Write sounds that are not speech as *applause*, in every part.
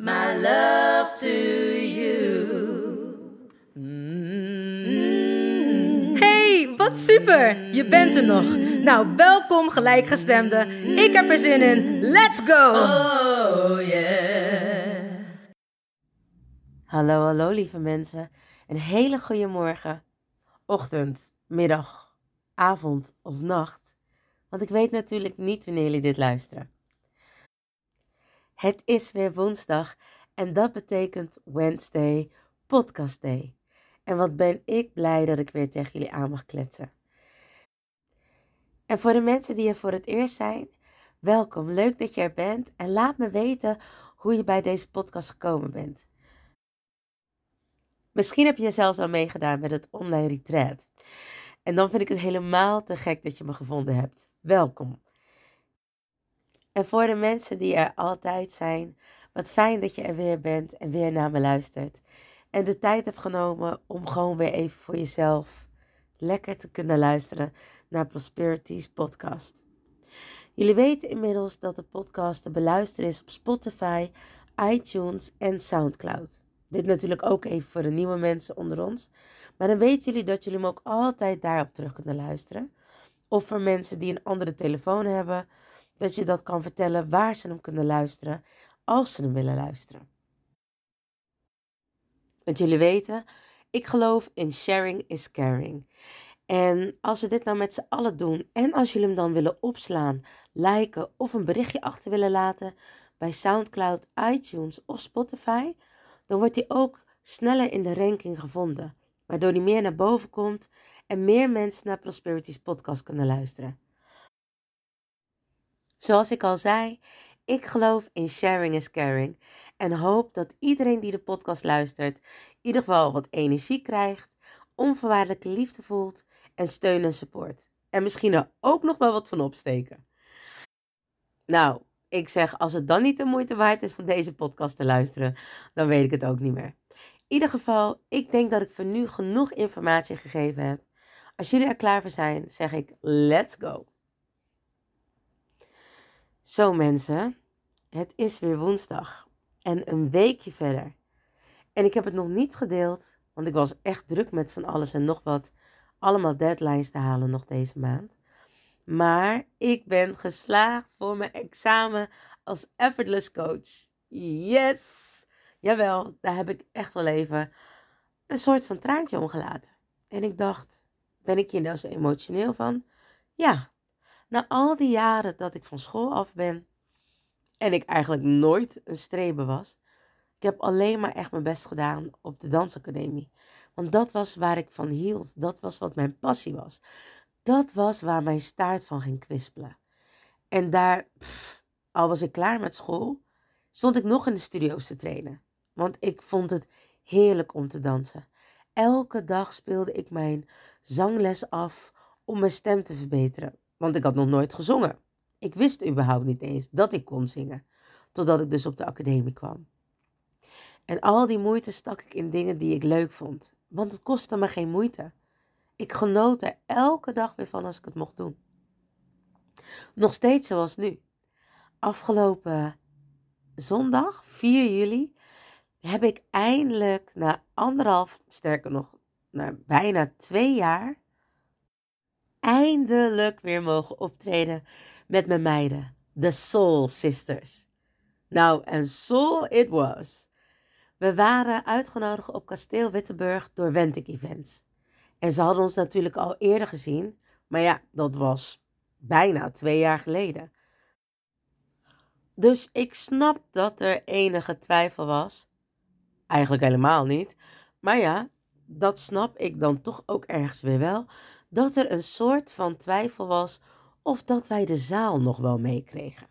my love to you. Hey, wat super! Je bent er nog. Nou, welkom gelijkgestemde. Ik heb er zin in. Let's go! Oh yeah. Hallo, hallo lieve mensen. Een hele goede morgen, ochtend, middag, avond of nacht. Want ik weet natuurlijk niet wanneer jullie dit luisteren. Het is weer woensdag en dat betekent Wednesday Podcast Day. En wat ben ik blij dat ik weer tegen jullie aan mag kletsen. En voor de mensen die er voor het eerst zijn, welkom. Leuk dat je er bent en laat me weten hoe je bij deze podcast gekomen bent. Misschien heb je zelfs wel meegedaan met het online retreat. En dan vind ik het helemaal te gek dat je me gevonden hebt. Welkom. En voor de mensen die er altijd zijn, wat fijn dat je er weer bent en weer naar me luistert. En de tijd hebt genomen om gewoon weer even voor jezelf lekker te kunnen luisteren naar Prosperity's podcast. Jullie weten inmiddels dat de podcast te beluisteren is op Spotify, iTunes en SoundCloud. Dit natuurlijk ook even voor de nieuwe mensen onder ons. Maar dan weten jullie dat jullie hem ook altijd daarop terug kunnen luisteren. Of voor mensen die een andere telefoon hebben, dat je dat kan vertellen waar ze hem kunnen luisteren, als ze hem willen luisteren. Want jullie weten, ik geloof in sharing is caring. En als we dit nou met z'n allen doen en als jullie hem dan willen opslaan, liken of een berichtje achter willen laten bij SoundCloud, iTunes of Spotify, dan wordt hij ook sneller in de ranking gevonden, waardoor hij meer naar boven komt en meer mensen naar Prosperity's podcast kunnen luisteren. Zoals ik al zei, ik geloof in sharing is caring en hoop dat iedereen die de podcast luistert in ieder geval wat energie krijgt, onvoorwaardelijke liefde voelt en steun en support. En misschien er ook nog wel wat van opsteken. Nou, ik zeg, als het dan niet de moeite waard is om deze podcast te luisteren, dan weet ik het ook niet meer. In ieder geval, ik denk dat ik voor nu genoeg informatie gegeven heb. Als jullie er klaar voor zijn, zeg ik let's go. Zo mensen, het is weer woensdag en een weekje verder. En ik heb het nog niet gedeeld, want ik was echt druk met van alles en nog wat. Allemaal deadlines te halen nog deze maand. Maar ik ben geslaagd voor mijn examen als effortless coach. Yes! Jawel, daar heb ik echt wel even een soort van traantje om gelaten. En ik dacht, ben ik hier nou zo emotioneel van? Ja, na al die jaren dat ik van school af ben en ik eigenlijk nooit een streber was, ik heb alleen maar echt mijn best gedaan op de dansacademie. Want dat was waar ik van hield. Dat was wat mijn passie was. Dat was waar mijn staart van ging kwispelen. En daar, al was ik klaar met school, stond ik nog in de studio's te trainen. Want ik vond het heerlijk om te dansen. Elke dag speelde ik mijn zangles af om mijn stem te verbeteren. Want ik had nog nooit gezongen. Ik wist überhaupt niet eens dat ik kon zingen. Totdat ik dus op de academie kwam. En al die moeite stak ik in dingen die ik leuk vond. Want het kostte me geen moeite. Ik genoot er elke dag weer van als ik het mocht doen. Nog steeds zoals nu. Afgelopen zondag, 4 juli, heb ik eindelijk na anderhalf, sterker nog, na bijna twee jaar, eindelijk weer mogen optreden met mijn meiden, de Soul Sisters. Nou, en soul it was. We waren uitgenodigd op kasteel Wittenburg door Wentic Events. En ze hadden ons natuurlijk al eerder gezien, maar ja, dat was bijna twee jaar geleden. Dus ik snap dat er enige twijfel was. Eigenlijk helemaal niet. Maar ja, dat snap ik dan toch ook ergens weer wel. Dat er een soort van twijfel was of dat wij de zaal nog wel meekregen.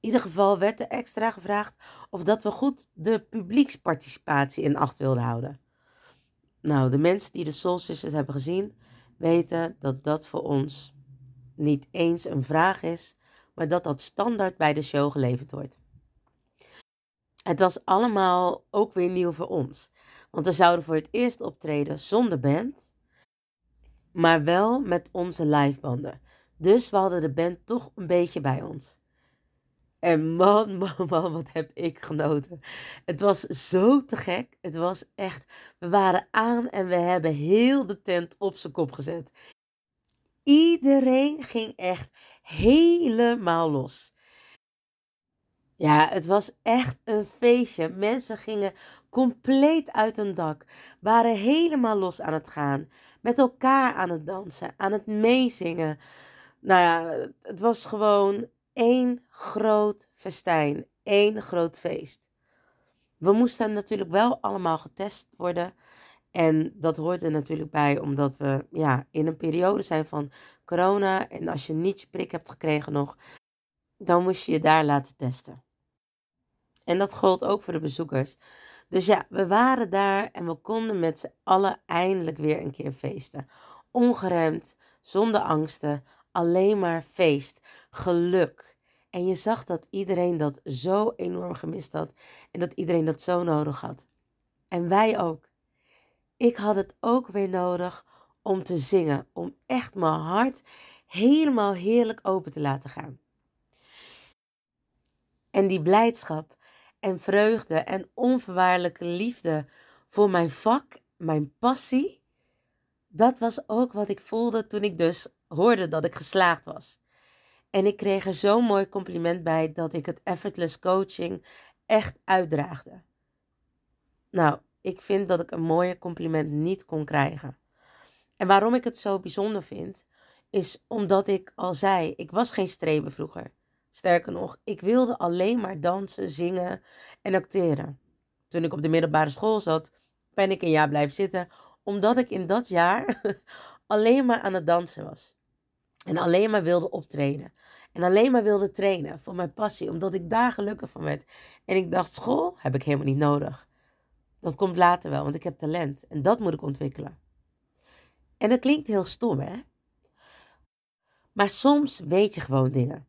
In ieder geval werd er extra gevraagd of dat we goed de publieksparticipatie in acht wilden houden. Nou, de mensen die de Soul Sisters hebben gezien, weten dat dat voor ons niet eens een vraag is, maar dat dat standaard bij de show geleverd wordt. Het was allemaal ook weer nieuw voor ons, want we zouden voor het eerst optreden zonder band, maar wel met onze livebanden. Dus we hadden de band toch een beetje bij ons. En man, *laughs* man, man, wat heb ik genoten. Het was zo te gek. Het was echt. We waren aan en we hebben heel de tent op zijn kop gezet. Iedereen ging echt helemaal los. Ja, het was echt een feestje. Mensen gingen compleet uit hun dak, waren helemaal los aan het gaan, met elkaar aan het dansen, aan het meezingen. Nou ja, het was gewoon één groot festijn, één groot feest. We moesten natuurlijk wel allemaal getest worden. En dat hoort er natuurlijk bij, omdat we ja, in een periode zijn van corona. En als je niet je prik hebt gekregen nog, dan moest je je daar laten testen. En dat gold ook voor de bezoekers. Dus ja, we waren daar en we konden met z'n allen eindelijk weer een keer feesten. Ongeremd, zonder angsten, alleen maar feest, geluk. En je zag dat iedereen dat zo enorm gemist had en dat iedereen dat zo nodig had. En wij ook. Ik had het ook weer nodig om te zingen, om echt mijn hart helemaal heerlijk open te laten gaan. En die blijdschap en vreugde en onvoorwaardelijke liefde voor mijn vak, mijn passie, dat was ook wat ik voelde toen ik dus hoorde dat ik geslaagd was. En ik kreeg er zo'n mooi compliment bij dat ik het effortless coaching echt uitdraagde. Nou, ik vind dat ik een mooier compliment niet kon krijgen. En waarom ik het zo bijzonder vind, is omdat ik al zei, ik was geen streber vroeger. Sterker nog, ik wilde alleen maar dansen, zingen en acteren. Toen ik op de middelbare school zat, ben ik een jaar blijven zitten, omdat ik in dat jaar *laughs* alleen maar aan het dansen was. En alleen maar wilde optreden. En alleen maar wilde trainen voor mijn passie, omdat ik daar gelukkig van werd. En ik dacht, school heb ik helemaal niet nodig. Dat komt later wel, want ik heb talent. En dat moet ik ontwikkelen. En dat klinkt heel stom, hè? Maar soms weet je gewoon dingen.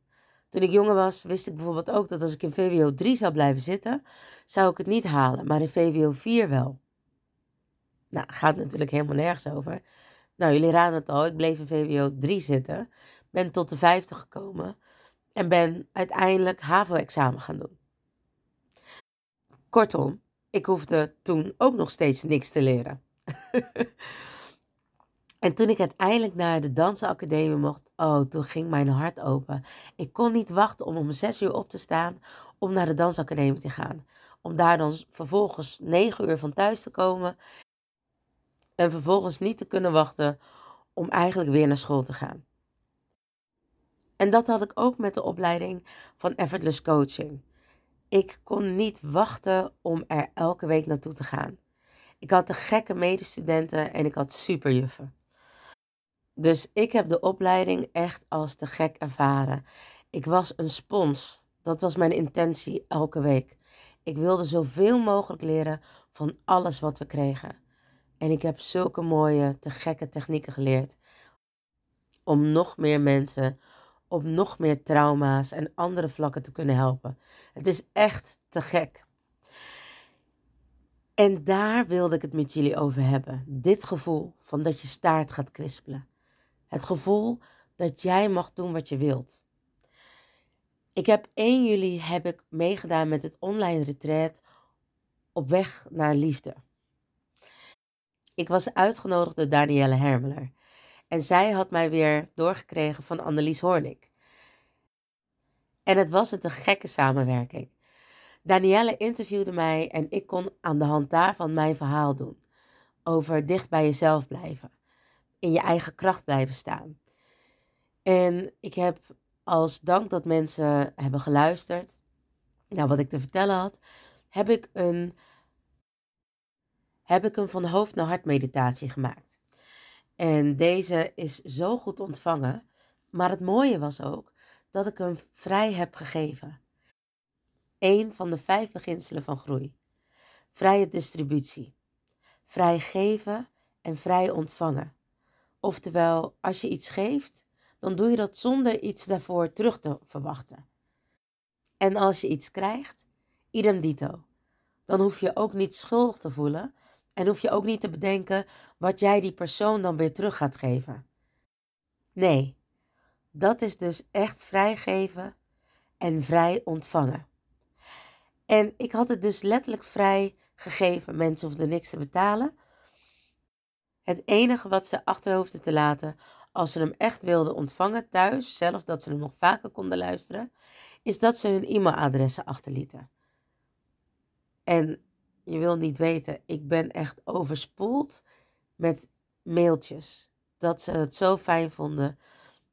Toen ik jonger was, wist ik bijvoorbeeld ook dat als ik in VWO 3 zou blijven zitten, zou ik het niet halen, maar in VWO 4 wel. Nou, gaat natuurlijk helemaal nergens over. Nou, jullie raden het al, ik bleef in VWO 3 zitten, ben tot de 50 gekomen en ben uiteindelijk HAVO-examen gaan doen. Kortom, ik hoefde toen ook nog steeds niks te leren. *laughs* en toen ik uiteindelijk naar de dansacademie mocht, oh, toen ging mijn hart open. Ik kon niet wachten om om zes uur op te staan om naar de dansacademie te gaan. Om daar dan vervolgens negen uur van thuis te komen. En vervolgens niet te kunnen wachten om eigenlijk weer naar school te gaan. En dat had ik ook met de opleiding van Effortless Coaching. Ik kon niet wachten om er elke week naartoe te gaan. Ik had de gekke medestudenten en ik had superjuffen. Dus ik heb de opleiding echt als te gek ervaren. Ik was een spons. Dat was mijn intentie elke week. Ik wilde zoveel mogelijk leren van alles wat we kregen. En ik heb zulke mooie, te gekke technieken geleerd. Om nog meer mensen op nog meer trauma's en andere vlakken te kunnen helpen. Het is echt te gek. En daar wilde ik het met jullie over hebben. Dit gevoel van dat je staart gaat kwispelen. Het gevoel dat jij mag doen wat je wilt. Ik heb 1 juli heb ik meegedaan met het online retreat op weg naar liefde. Ik was uitgenodigd door Danielle Hermeler. En zij had mij weer doorgekregen van Annelies Hoornik. En het was een gekke samenwerking. Danielle interviewde mij en ik kon aan de hand daarvan mijn verhaal doen. Over dicht bij jezelf blijven. In je eigen kracht blijven staan. En ik heb als dank dat mensen hebben geluisterd naar wat ik te vertellen had, heb ik een, heb ik een van hoofd naar hart meditatie gemaakt. En deze is zo goed ontvangen. Maar het mooie was ook dat ik hem vrij heb gegeven. Eén van de vijf beginselen van groei. Vrije distributie. Vrij geven en vrij ontvangen. Oftewel, als je iets geeft, dan doe je dat zonder iets daarvoor terug te verwachten. En als je iets krijgt, idem dito. Dan hoef je ook niet schuldig te voelen en hoef je ook niet te bedenken wat jij die persoon dan weer terug gaat geven. Nee, dat is dus echt vrijgeven en vrij ontvangen. En ik had het dus letterlijk vrij gegeven. Mensen hoefden niks te betalen. Het enige wat ze achter hoefden te laten als ze hem echt wilden ontvangen thuis, zelf dat ze hem nog vaker konden luisteren, is dat ze hun e-mailadressen achterlieten. En je wil niet weten, ik ben echt overspoeld met mailtjes. Dat ze het zo fijn vonden,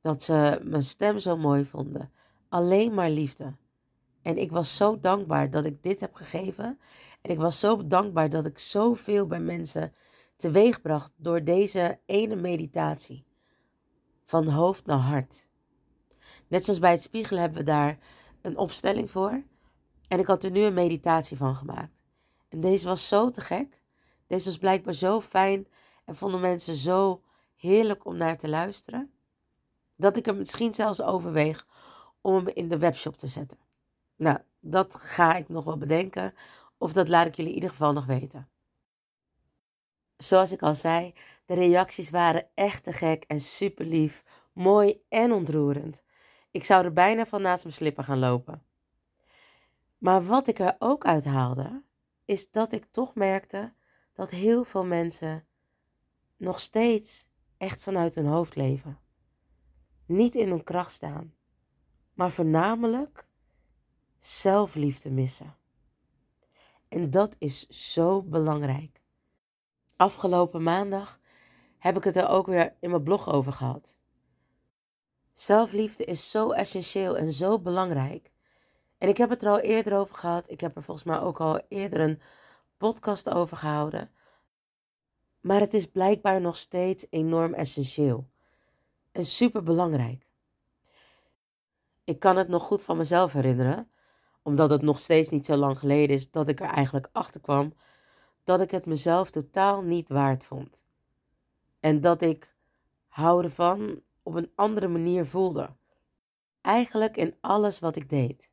dat ze mijn stem zo mooi vonden. Alleen maar liefde. En ik was zo dankbaar dat ik dit heb gegeven. En ik was zo dankbaar dat ik zoveel bij mensen teweegbracht door deze ene meditatie. Van hoofd naar hart. Net zoals bij het spiegelen hebben we daar een opstelling voor. En ik had er nu een meditatie van gemaakt. En deze was zo te gek. Deze was blijkbaar zo fijn en vonden mensen zo heerlijk om naar te luisteren. Dat ik er misschien zelfs overweeg om hem in de webshop te zetten. Nou, dat ga ik nog wel bedenken. Of dat laat ik jullie in ieder geval nog weten. Zoals ik al zei, de reacties waren echt te gek en super lief, mooi en ontroerend. Ik zou er bijna van naast mijn slipper gaan lopen. Maar wat ik er ook uit haalde, is dat ik toch merkte dat heel veel mensen nog steeds echt vanuit hun hoofd leven. Niet in hun kracht staan, maar voornamelijk zelfliefde missen. En dat is zo belangrijk. Afgelopen maandag heb ik het er ook weer in mijn blog over gehad. Zelfliefde is zo essentieel en zo belangrijk. En ik heb het er al eerder over gehad. Ik heb er volgens mij ook al eerder een podcast over gehouden. Maar het is blijkbaar nog steeds enorm essentieel. En super belangrijk. Ik kan het nog goed van mezelf herinneren, omdat het nog steeds niet zo lang geleden is dat ik er eigenlijk achter kwam dat ik het mezelf totaal niet waard vond. En dat ik houden van op een andere manier voelde. Eigenlijk in alles wat ik deed.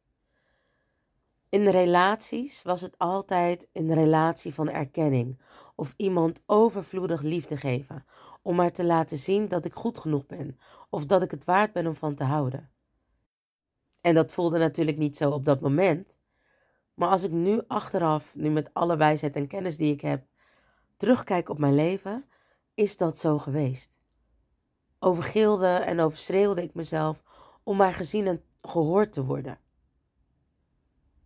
In relaties was het altijd een relatie van erkenning of iemand overvloedig liefde geven, om maar te laten zien dat ik goed genoeg ben of dat ik het waard ben om van te houden. En dat voelde natuurlijk niet zo op dat moment, maar als ik nu achteraf, nu met alle wijsheid en kennis die ik heb, terugkijk op mijn leven, is dat zo geweest. Overgilde en overschreeuwde ik mezelf om maar gezien en gehoord te worden.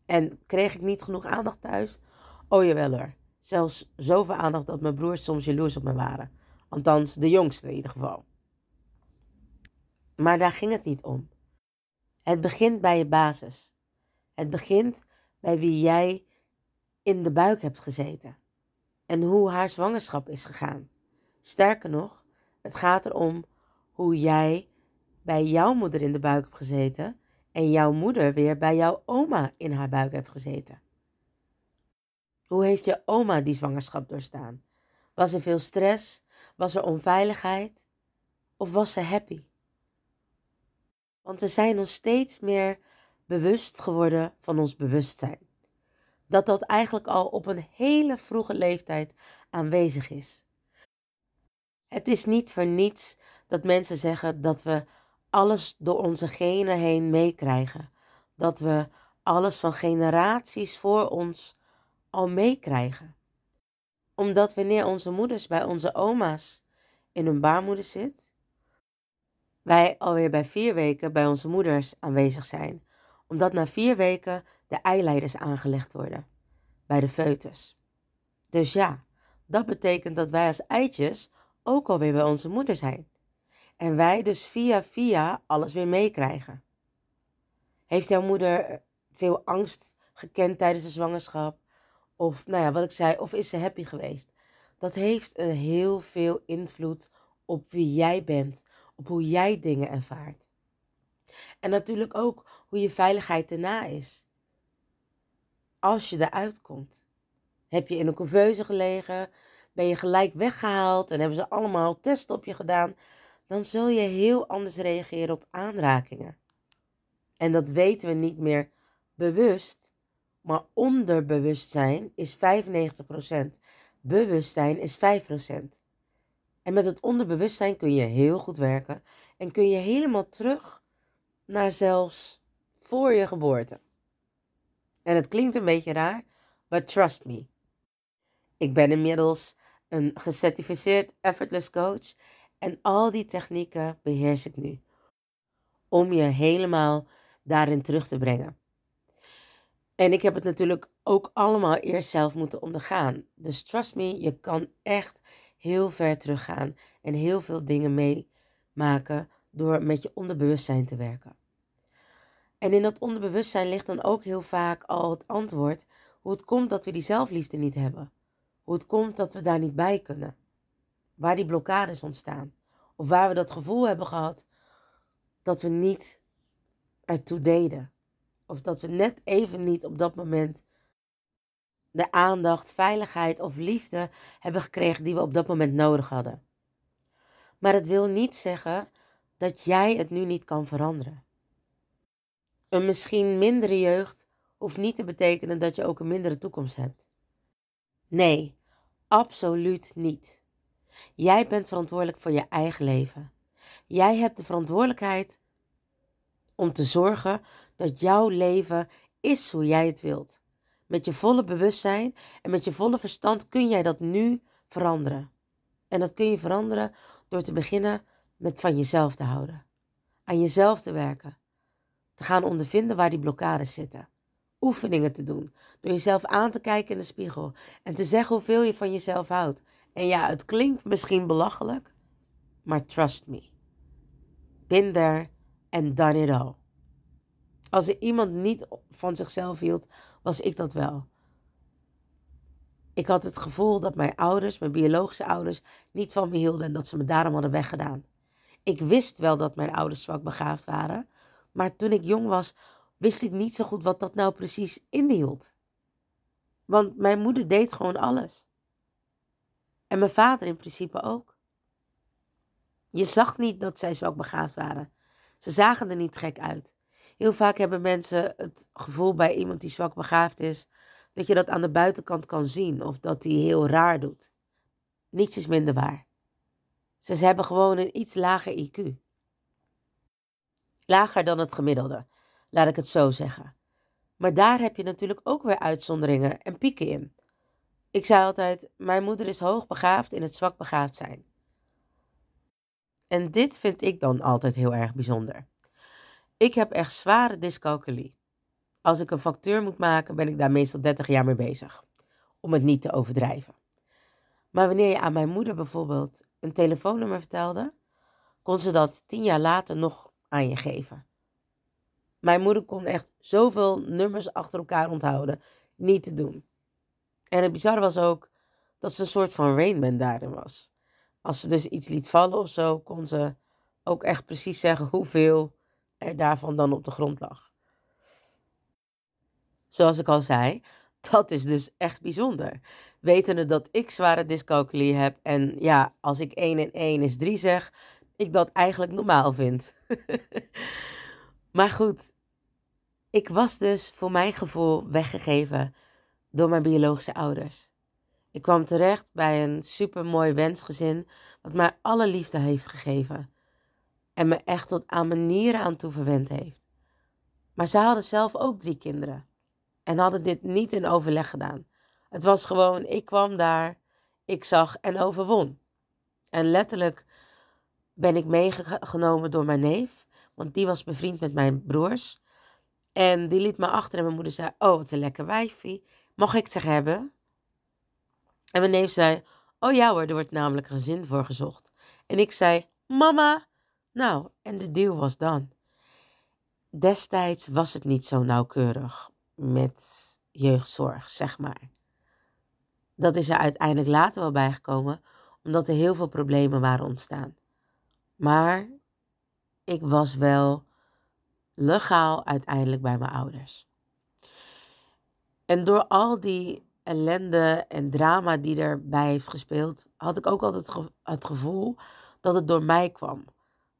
En kreeg ik niet genoeg aandacht thuis? Oh jawel hoor. Zelfs zoveel aandacht dat mijn broers soms jaloers op me waren. Althans, de jongste in ieder geval. Maar daar ging het niet om. Het begint bij je basis. Het begint bij wie jij in de buik hebt gezeten. En hoe haar zwangerschap is gegaan. Sterker nog, het gaat erom hoe jij bij jouw moeder in de buik hebt gezeten en jouw moeder weer bij jouw oma in haar buik hebt gezeten. Hoe heeft je oma die zwangerschap doorstaan? Was er veel stress? Was er onveiligheid? Of was ze happy? Want we zijn ons steeds meer bewust geworden van ons bewustzijn. Dat dat eigenlijk al op een hele vroege leeftijd aanwezig is. Het is niet voor niets dat mensen zeggen dat we alles door onze genen heen meekrijgen. Dat we alles van generaties voor ons al meekrijgen. Omdat wanneer onze moeders bij onze oma's in hun baarmoeder zit, wij alweer bij vier weken bij onze moeders aanwezig zijn. Omdat na vier weken de eileiders aangelegd worden bij de foetus. Dus ja, dat betekent dat wij als eitjes ook alweer bij onze moeder zijn. En wij dus via via alles weer meekrijgen. Heeft jouw moeder veel angst gekend tijdens de zwangerschap? Of, nou ja, wat ik zei, of is ze happy geweest? Dat heeft heel veel invloed op wie jij bent, op hoe jij dingen ervaart. En natuurlijk ook hoe je veiligheid erna is. Als je eruit komt. Heb je in een couveuse gelegen? Ben je gelijk weggehaald en hebben ze allemaal testen op je gedaan? Dan zul je heel anders reageren op aanrakingen. En dat weten we niet meer bewust, maar onderbewustzijn is 95%. Bewustzijn is 5%. En met het onderbewustzijn kun je heel goed werken en kun je helemaal terug naar zelfs voor je geboorte. En het klinkt een beetje raar, but trust me. Ik ben inmiddels een gecertificeerd effortless coach en al die technieken beheers ik nu. Om je helemaal daarin terug te brengen. En ik heb het natuurlijk ook allemaal eerst zelf moeten ondergaan. Dus trust me, je kan echt heel ver teruggaan en heel veel dingen meemaken door met je onderbewustzijn te werken. En in dat onderbewustzijn ligt dan ook heel vaak al het antwoord hoe het komt dat we die zelfliefde niet hebben. Hoe het komt dat we daar niet bij kunnen. Waar die blokkades ontstaan. Of waar we dat gevoel hebben gehad dat we niet ertoe deden. Of dat we net even niet op dat moment de aandacht, veiligheid of liefde hebben gekregen die we op dat moment nodig hadden. Maar het wil niet zeggen dat jij het nu niet kan veranderen. Een misschien mindere jeugd hoeft niet te betekenen dat je ook een mindere toekomst hebt. Nee, absoluut niet. Jij bent verantwoordelijk voor je eigen leven. Jij hebt de verantwoordelijkheid om te zorgen dat jouw leven is hoe jij het wilt. Met je volle bewustzijn en met je volle verstand kun jij dat nu veranderen. En dat kun je veranderen door te beginnen met van jezelf te houden. Aan jezelf te werken. Te gaan ondervinden waar die blokkades zitten. Oefeningen te doen. Door jezelf aan te kijken in de spiegel. En te zeggen hoeveel je van jezelf houdt. En ja, het klinkt misschien belachelijk. Maar trust me. Been there and done it all. Als er iemand niet van zichzelf hield, was ik dat wel. Ik had het gevoel dat mijn ouders, mijn biologische ouders, niet van me hielden en dat ze me daarom hadden weggedaan. Ik wist wel dat mijn ouders zwak begaafd waren, maar toen ik jong was, wist ik niet zo goed wat dat nou precies inhield. Want mijn moeder deed gewoon alles. En mijn vader in principe ook. Je zag niet dat zij zwak begaafd waren. Ze zagen er niet gek uit. Heel vaak hebben mensen het gevoel bij iemand die zwak begaafd is, dat je dat aan de buitenkant kan zien of dat hij heel raar doet. Niets is minder waar. Ze hebben gewoon een iets lager IQ. Lager dan het gemiddelde, laat ik het zo zeggen. Maar daar heb je natuurlijk ook weer uitzonderingen en pieken in. Ik zei altijd: Mijn moeder is hoogbegaafd in het zwak begaafd zijn. En dit vind ik dan altijd heel erg bijzonder. Ik heb echt zware dyscalculie. Als ik een factuur moet maken, ben ik daar meestal 30 jaar mee bezig. Om het niet te overdrijven. Maar wanneer je aan mijn moeder bijvoorbeeld een telefoonnummer vertelde, kon ze dat tien jaar later nog aan je geven. Mijn moeder kon echt zoveel nummers achter elkaar onthouden. Niet te doen. En het bizarre was ook dat ze een soort van Rainman daarin was. Als ze dus iets liet vallen of zo, kon ze ook echt precies zeggen hoeveel er daarvan dan op de grond lag. Zoals ik al zei, dat is dus echt bijzonder. Wetende dat ik zware dyscalculie heb en ja, als ik 1 en 1 is 3 zeg, ik dat eigenlijk normaal vind. *laughs* maar goed, ik was dus voor mijn gevoel weggegeven door mijn biologische ouders. Ik kwam terecht bij een supermooi wensgezin wat mij alle liefde heeft gegeven en me echt tot aan manieren aan toe verwend heeft. Maar zij hadden zelf ook drie kinderen en hadden dit niet in overleg gedaan. Het was gewoon, ik kwam daar, ik zag en overwon. En letterlijk ben ik meegenomen door mijn neef, want die was bevriend met mijn broers. En die liet me achter en mijn moeder zei, oh wat een lekker wijfie. Mag ik ze hebben? En mijn neef zei, oh ja hoor, er wordt namelijk een gezin voor gezocht. En ik zei, mama. Nou, en de deal was dan. Destijds was het niet zo nauwkeurig met jeugdzorg, zeg maar. Dat is er uiteindelijk later wel bijgekomen, omdat er heel veel problemen waren ontstaan. Maar ik was wel legaal uiteindelijk bij mijn ouders. En door al die ellende en drama die erbij heeft gespeeld, had ik ook altijd het gevoel dat het door mij kwam.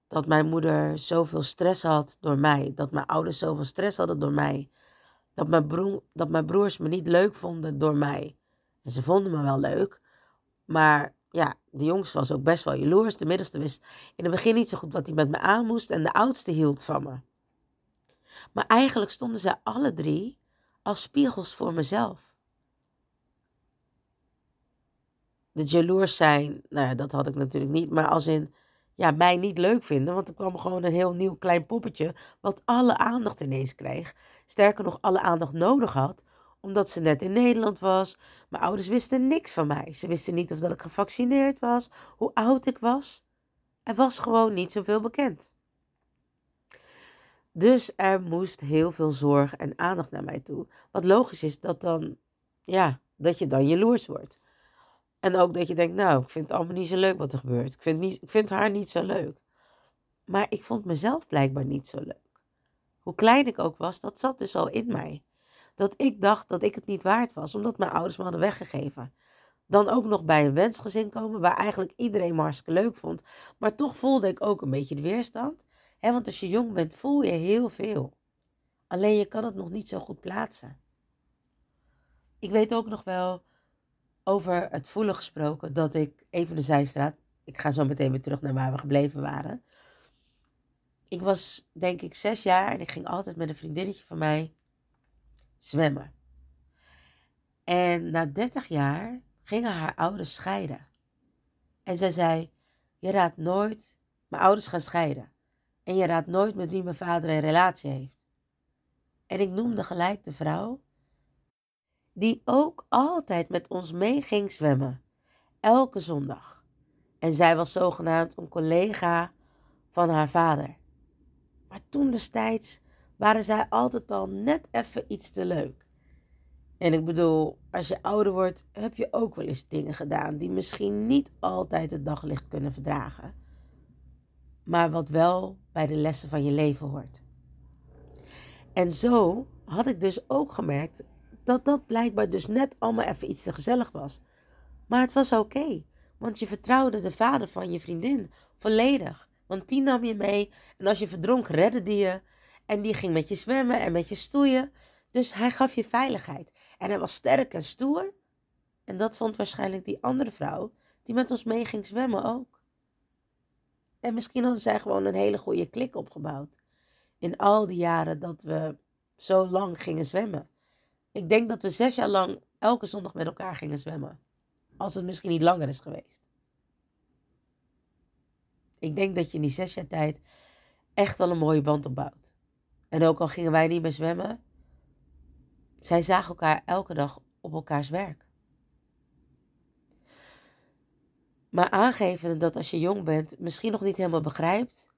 Dat mijn moeder zoveel stress had door mij. Dat mijn ouders zoveel stress hadden door mij. Dat mijn, broer, dat mijn broers me niet leuk vonden door mij. Ze vonden me wel leuk. Maar ja, de jongste was ook best wel jaloers. De middelste wist in het begin niet zo goed wat hij met me aan moest. En de oudste hield van me. Maar eigenlijk stonden zij alle drie als spiegels voor mezelf. De jaloers zijn, nou ja, dat had ik natuurlijk niet. Maar als in, ja, mij niet leuk vinden. Want er kwam gewoon een heel nieuw klein poppetje. Wat alle aandacht ineens kreeg. Sterker nog, alle aandacht nodig had. Omdat ze net in Nederland was. Mijn ouders wisten niks van mij. Ze wisten niet of dat ik gevaccineerd was. Hoe oud ik was. Er was gewoon niet zoveel bekend. Dus er moest heel veel zorg en aandacht naar mij toe. Wat logisch is dat dan, ja, dat je dan jaloers wordt. En ook dat je denkt, nou, ik vind het allemaal niet zo leuk wat er gebeurt. Ik vind, niet, ik vind haar niet zo leuk. Maar ik vond mezelf blijkbaar niet zo leuk. Hoe klein ik ook was, dat zat dus al in mij. Dat ik dacht dat ik het niet waard was, omdat mijn ouders me hadden weggegeven. Dan ook nog bij een wensgezin komen, waar eigenlijk iedereen me hartstikke leuk vond. Maar toch voelde ik ook een beetje de weerstand. Hè, want als je jong bent, voel je heel veel. Alleen je kan het nog niet zo goed plaatsen. Ik weet ook nog wel over het voelen gesproken dat ik even de zijstraat. Ik ga zo meteen weer terug naar waar we gebleven waren. Ik was denk ik zes jaar en ik ging altijd met een vriendinnetje van mij zwemmen. En na 30 jaar gingen haar ouders scheiden. En zij zei: Je raadt nooit, mijn ouders gaan scheiden. En je raadt nooit met wie mijn vader een relatie heeft. En ik noemde gelijk de vrouw die ook altijd met ons mee ging zwemmen, elke zondag. En zij was zogenaamd een collega van haar vader. Maar toen destijds waren zij altijd al net even iets te leuk. En ik bedoel, als je ouder wordt, heb je ook wel eens dingen gedaan die misschien niet altijd het daglicht kunnen verdragen, maar wat wel bij de lessen van je leven hoort. En zo had ik dus ook gemerkt dat dat blijkbaar dus net allemaal even iets te gezellig was. Maar het was oké, want je vertrouwde de vader van je vriendin volledig. Want die nam je mee en als je verdronk redde die je. En die ging met je zwemmen en met je stoeien. Dus hij gaf je veiligheid. En hij was sterk en stoer. En dat vond waarschijnlijk die andere vrouw die met ons mee ging zwemmen ook. En misschien hadden zij gewoon een hele goede klik opgebouwd. In al die jaren dat we zo lang gingen zwemmen. Ik denk dat we zes jaar lang elke zondag met elkaar gingen zwemmen. Als het misschien niet langer is geweest. Ik denk dat je in die zes jaar tijd echt wel een mooie band opbouwt. En ook al gingen wij niet meer zwemmen, zij zagen elkaar elke dag op elkaars werk. Maar aangeven dat als je jong bent, misschien nog niet helemaal begrijpt,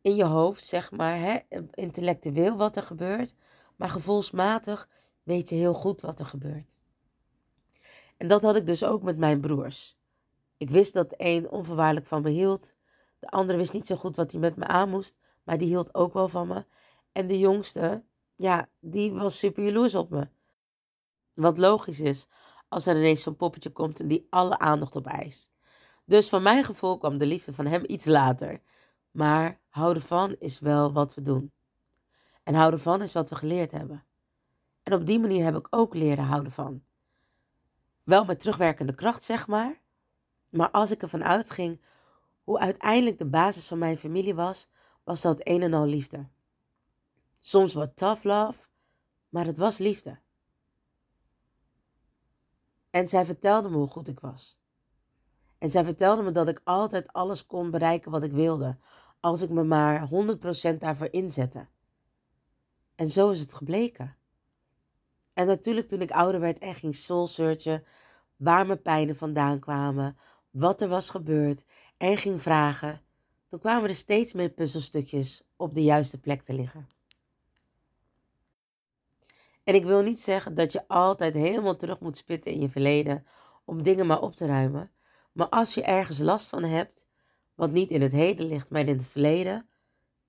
in je hoofd, zeg maar, hè, intellectueel wat er gebeurt, maar gevoelsmatig weet je heel goed wat er gebeurt. En dat had ik dus ook met mijn broers. Ik wist dat de een onvoorwaardelijk van me hield. De andere wist niet zo goed wat hij met me aan moest, maar die hield ook wel van me. En de jongste, ja, die was super jaloers op me. Wat logisch is, als er ineens zo'n poppetje komt en die alle aandacht opeist. Dus van mijn gevoel kwam de liefde van hem iets later. Maar houden van is wel wat we doen. En houden van is wat we geleerd hebben. En op die manier heb ik ook leren houden van. Wel met terugwerkende kracht, zeg maar. Maar als ik ervan uitging hoe uiteindelijk de basis van mijn familie was, was dat een en al liefde. Soms wat tough love, maar het was liefde. En zij vertelde me hoe goed ik was. En zij vertelde me dat ik altijd alles kon bereiken wat ik wilde, als ik me maar 100% daarvoor inzette. En zo is het gebleken. En natuurlijk toen ik ouder werd en ging soul searchen waar mijn pijnen vandaan kwamen, wat er was gebeurd en ging vragen, toen kwamen er steeds meer puzzelstukjes op de juiste plek te liggen. En ik wil niet zeggen dat je altijd helemaal terug moet spitten in je verleden om dingen maar op te ruimen. Maar als je ergens last van hebt, wat niet in het heden ligt, maar in het verleden,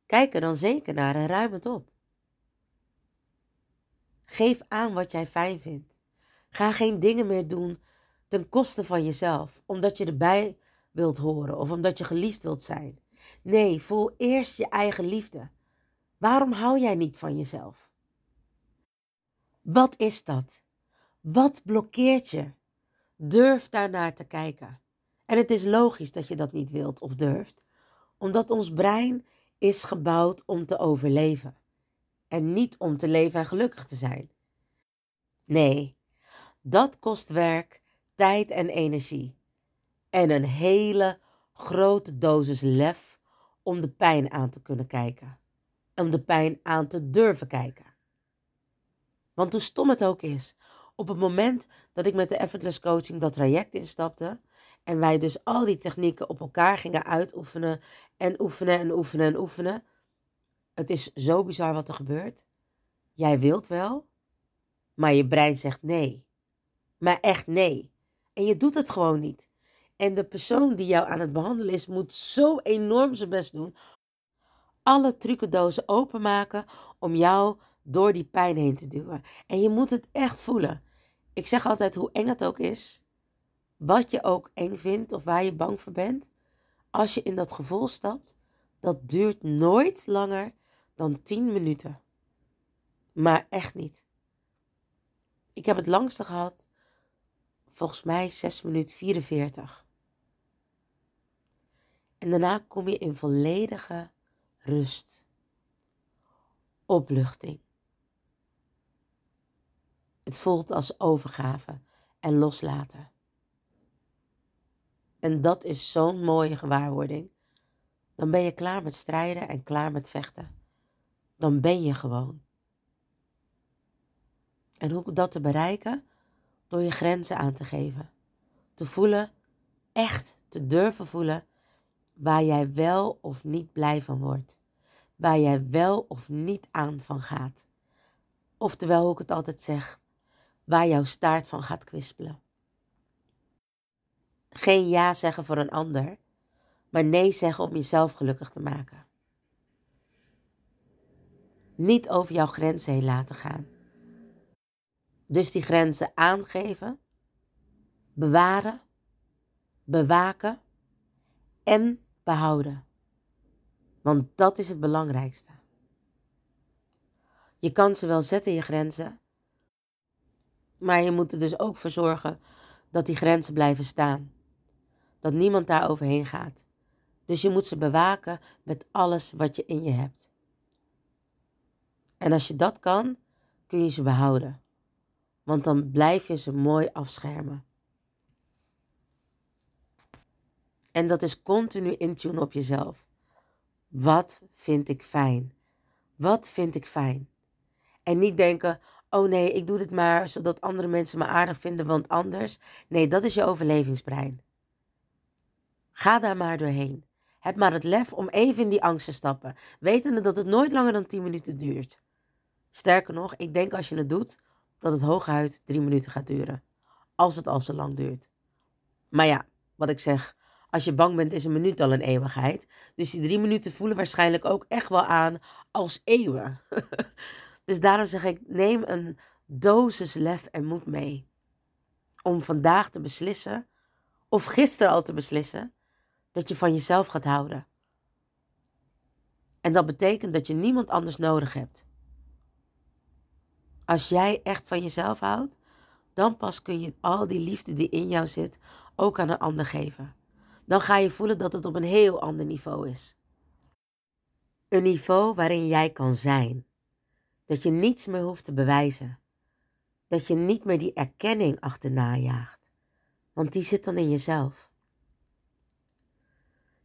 kijk er dan zeker naar en ruim het op. Geef aan wat jij fijn vindt. Ga geen dingen meer doen ten koste van jezelf, omdat je erbij wilt horen of omdat je geliefd wilt zijn. Nee, voel eerst je eigen liefde. Waarom hou jij niet van jezelf? Wat is dat? Wat blokkeert je? Durf daarnaar te kijken. En het is logisch dat je dat niet wilt of durft, omdat ons brein is gebouwd om te overleven en niet om te leven en gelukkig te zijn. Nee, dat kost werk, tijd en energie. En een hele grote dosis lef om de pijn aan te kunnen kijken. Om de pijn aan te durven kijken. Want hoe stom het ook is, op het moment dat ik met de Effortless Coaching dat traject instapte en wij dus al die technieken op elkaar gingen uitoefenen en oefenen en oefenen en oefenen. Het is zo bizar wat er gebeurt. Jij wilt wel, maar je brein zegt nee. Maar echt nee. En je doet het gewoon niet. En de persoon die jou aan het behandelen is, moet zo enorm zijn best doen. Alle trucendozen openmaken om jou door die pijn heen te duwen. En je moet het echt voelen. Ik zeg altijd hoe eng het ook is, wat je ook eng vindt of waar je bang voor bent, als je in dat gevoel stapt, dat duurt nooit langer dan 10 minuten. Maar echt niet. Ik heb het langste gehad, volgens mij 6 minuten 44. En daarna kom je in volledige rust, opluchting. Het voelt als overgave en loslaten. En dat is zo'n mooie gewaarwording. Dan ben je klaar met strijden en klaar met vechten. Dan ben je gewoon. En hoe dat te bereiken? Door je grenzen aan te geven. Te voelen, echt te durven voelen, waar jij wel of niet blij van wordt. Waar jij wel of niet aan van gaat. Oftewel, hoe ik het altijd zeg, waar jouw staart van gaat kwispelen. Geen ja zeggen voor een ander, maar nee zeggen om jezelf gelukkig te maken. Niet over jouw grenzen heen laten gaan. Dus die grenzen aangeven, bewaren, bewaken en behouden. Want dat is het belangrijkste. Je kan ze wel zetten, je grenzen, maar je moet er dus ook voor zorgen dat die grenzen blijven staan. Dat niemand daar overheen gaat. Dus je moet ze bewaken met alles wat je in je hebt. En als je dat kan, kun je ze behouden. Want dan blijf je ze mooi afschermen. En dat is continu intune op jezelf. Wat vind ik fijn? Wat vind ik fijn? En niet denken, oh nee, ik doe dit maar zodat andere mensen me aardig vinden, want anders. Nee, dat is je overlevingsbrein. Ga daar maar doorheen. Heb maar het lef om even in die angst te stappen, wetende dat het nooit langer dan 10 minuten duurt. Sterker nog, ik denk als je het doet, dat het hooguit 3 minuten gaat duren. Als het al zo lang duurt. Maar ja, wat ik zeg, als je bang bent is een minuut al een eeuwigheid. Dus die drie minuten voelen waarschijnlijk ook echt wel aan als eeuwen. *laughs* Dus daarom zeg ik, neem een dosis lef en moed mee. Om vandaag te beslissen, of gisteren al te beslissen, dat je van jezelf gaat houden. En dat betekent dat je niemand anders nodig hebt. Als jij echt van jezelf houdt, dan pas kun je al die liefde die in jou zit ook aan een ander geven. Dan ga je voelen dat het op een heel ander niveau is. Een niveau waarin jij kan zijn. Dat je niets meer hoeft te bewijzen. Dat je niet meer die erkenning achterna jaagt. Want die zit dan in jezelf.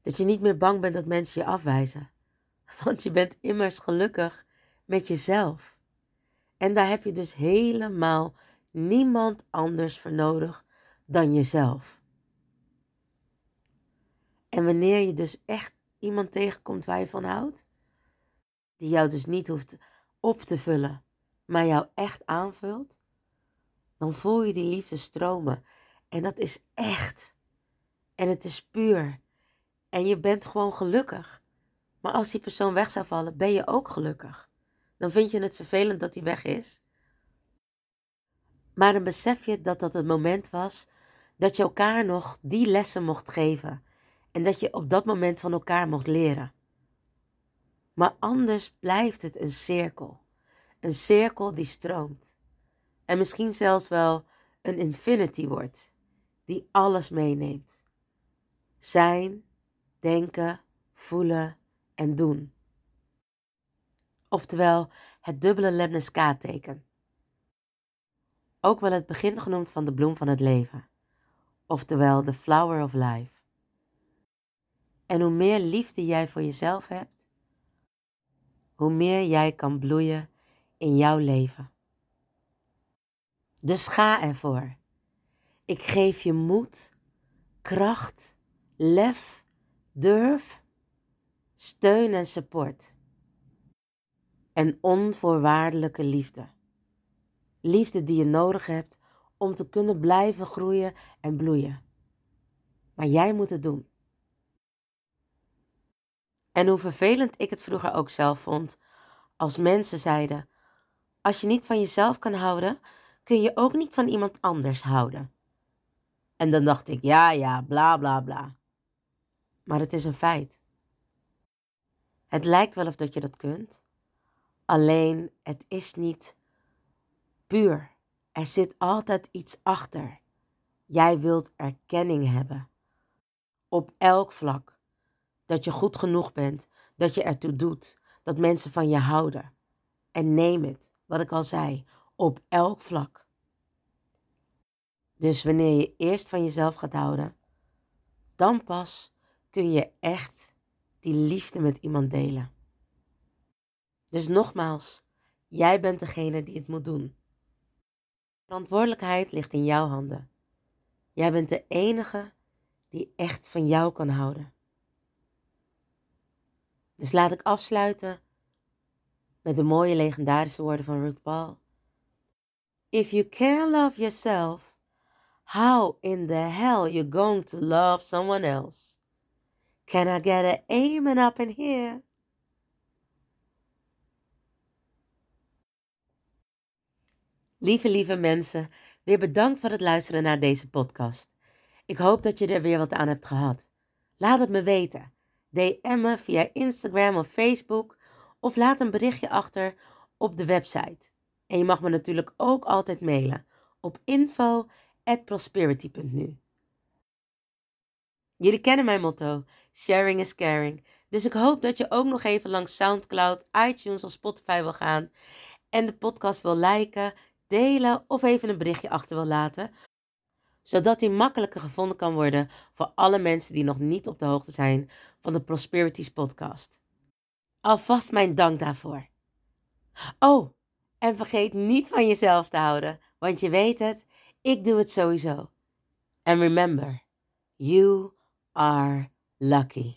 Dat je niet meer bang bent dat mensen je afwijzen. *laughs* Want je bent immers gelukkig met jezelf. En daar heb je dus helemaal niemand anders voor nodig dan jezelf. En wanneer je dus echt iemand tegenkomt waar je van houdt, die jou dus niet hoeft op te vullen, maar jou echt aanvult, dan voel je die liefde stromen. En dat is echt. En het is puur. En je bent gewoon gelukkig. Maar als die persoon weg zou vallen, ben je ook gelukkig. Dan vind je het vervelend dat hij weg is. Maar dan besef je dat dat het moment was dat je elkaar nog die lessen mocht geven. En dat je op dat moment van elkaar mocht leren. Maar anders blijft het een cirkel. Een cirkel die stroomt. En misschien zelfs wel een infinity wordt, die alles meeneemt. Zijn, denken, voelen en doen. Oftewel het dubbele Lemniska-teken. Ook wel het begin genoemd van de bloem van het leven. Oftewel de flower of life. En hoe meer liefde jij voor jezelf hebt, hoe meer jij kan bloeien in jouw leven. Dus ga ervoor. Ik geef je moed, kracht, lef, durf, steun en support. En onvoorwaardelijke liefde. Liefde die je nodig hebt om te kunnen blijven groeien en bloeien. Maar jij moet het doen. En hoe vervelend ik het vroeger ook zelf vond, als mensen zeiden: Als je niet van jezelf kan houden, kun je ook niet van iemand anders houden. En dan dacht ik: Ja, ja, bla bla bla. Maar het is een feit. Het lijkt wel of dat je dat kunt, alleen het is niet puur. Er zit altijd iets achter. Jij wilt erkenning hebben. Op elk vlak dat je goed genoeg bent, dat je ertoe doet, dat mensen van je houden. En neem het, wat ik al zei, op elk vlak. Dus wanneer je eerst van jezelf gaat houden, dan pas kun je echt die liefde met iemand delen. Dus nogmaals, jij bent degene die het moet doen. Verantwoordelijkheid ligt in jouw handen. Jij bent de enige die echt van jou kan houden. Dus laat ik afsluiten met de mooie legendarische woorden van Ruth Paul. If you can't love yourself, how in the hell you going to love someone else? Can I get an amen up in here? Lieve, lieve mensen, weer bedankt voor het luisteren naar deze podcast. Ik hoop dat je er weer wat aan hebt gehad. Laat het me weten. DM me via Instagram of Facebook of laat een berichtje achter op de website. En je mag me natuurlijk ook altijd mailen op info@prosperity.nu. Jullie kennen mijn motto: sharing is caring. Dus ik hoop dat je ook nog even langs SoundCloud, iTunes of Spotify wil gaan en de podcast wil liken, delen of even een berichtje achter wil laten, zodat hij makkelijker gevonden kan worden voor alle mensen die nog niet op de hoogte zijn van de Prosperities podcast. Alvast mijn dank daarvoor. Oh, en vergeet niet van jezelf te houden, want je weet het, ik doe het sowieso. And remember, you are lucky.